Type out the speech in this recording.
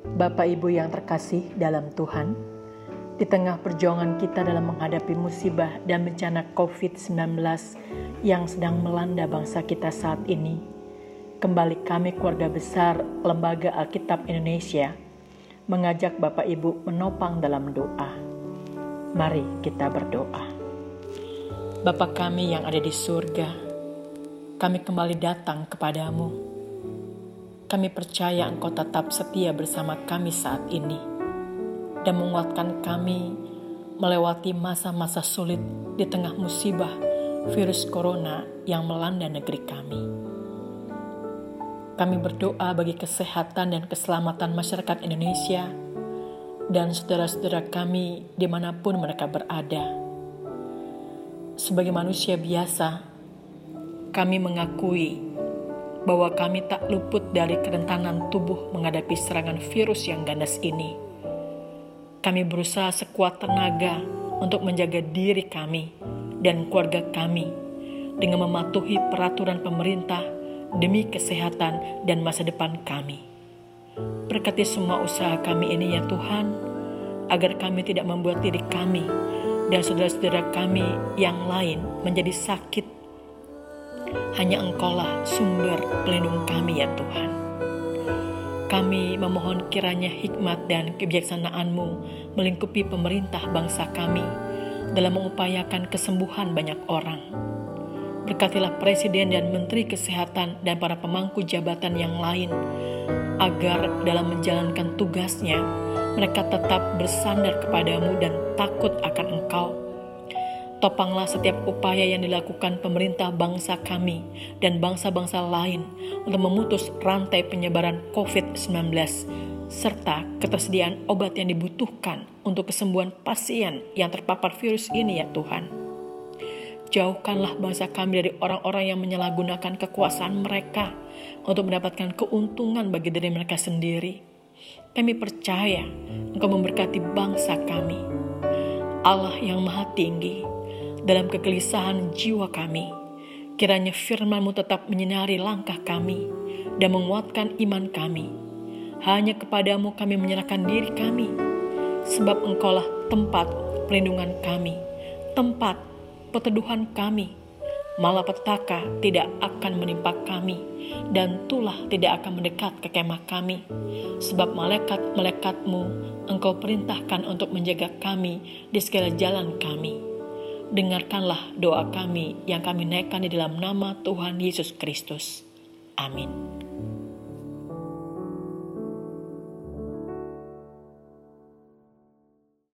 Bapak Ibu yang terkasih dalam Tuhan, di tengah perjuangan kita dalam menghadapi musibah dan bencana COVID-19 yang sedang melanda bangsa kita saat ini, kembali kami keluarga besar Lembaga Alkitab Indonesia mengajak Bapak Ibu menopang dalam doa. Mari kita berdoa. Bapa kami yang ada di surga, kami kembali datang kepadamu kami percaya Engkau tetap setia bersama kami saat ini dan menguatkan kami melewati masa-masa sulit di tengah musibah virus corona yang melanda negeri kami. Kami berdoa bagi kesehatan dan keselamatan masyarakat Indonesia dan saudara-saudara kami di mana pun mereka berada. Sebagai manusia biasa, kami mengakui bahwa kami tak luput dari kerentanan tubuh menghadapi serangan virus yang ganas ini. Kami berusaha sekuat tenaga untuk menjaga diri kami dan keluarga kami dengan mematuhi peraturan pemerintah demi kesehatan dan masa depan kami. Berkati semua usaha kami ini ya Tuhan, agar kami tidak membuat diri kami dan saudara-saudara kami yang lain menjadi sakit hanya Engkaulah sumber pelindung kami ya Tuhan. Kami memohon kiranya hikmat dan kebijaksanaan-Mu melingkupi pemerintah bangsa kami dalam mengupayakan kesembuhan banyak orang. Berkatilah Presiden dan Menteri Kesehatan dan para pemangku jabatan yang lain, agar dalam menjalankan tugasnya mereka tetap bersandar kepadamu dan takut akan Engkau Topanglah setiap upaya yang dilakukan pemerintah bangsa kami dan bangsa-bangsa lain untuk memutus rantai penyebaran COVID-19 serta ketersediaan obat yang dibutuhkan untuk kesembuhan pasien yang terpapar virus ini ya Tuhan. Jauhkanlah bangsa kami dari orang-orang yang menyalahgunakan kekuasaan mereka untuk mendapatkan keuntungan bagi diri mereka sendiri. Kami percaya Engkau memberkati bangsa kami. Allah yang maha tinggi, dalam kegelisahan jiwa kami. Kiranya firman-Mu tetap menyinari langkah kami dan menguatkan iman kami. Hanya kepadamu kami menyerahkan diri kami, sebab engkaulah tempat perlindungan kami, tempat peteduhan kami. Malapetaka tidak akan menimpa kami, dan tulah tidak akan mendekat ke kemah kami. Sebab malaikat-malaikatmu engkau perintahkan untuk menjaga kami di segala jalan kami dengarkanlah doa kami yang kami naikkan di dalam nama Tuhan Yesus Kristus. Amin.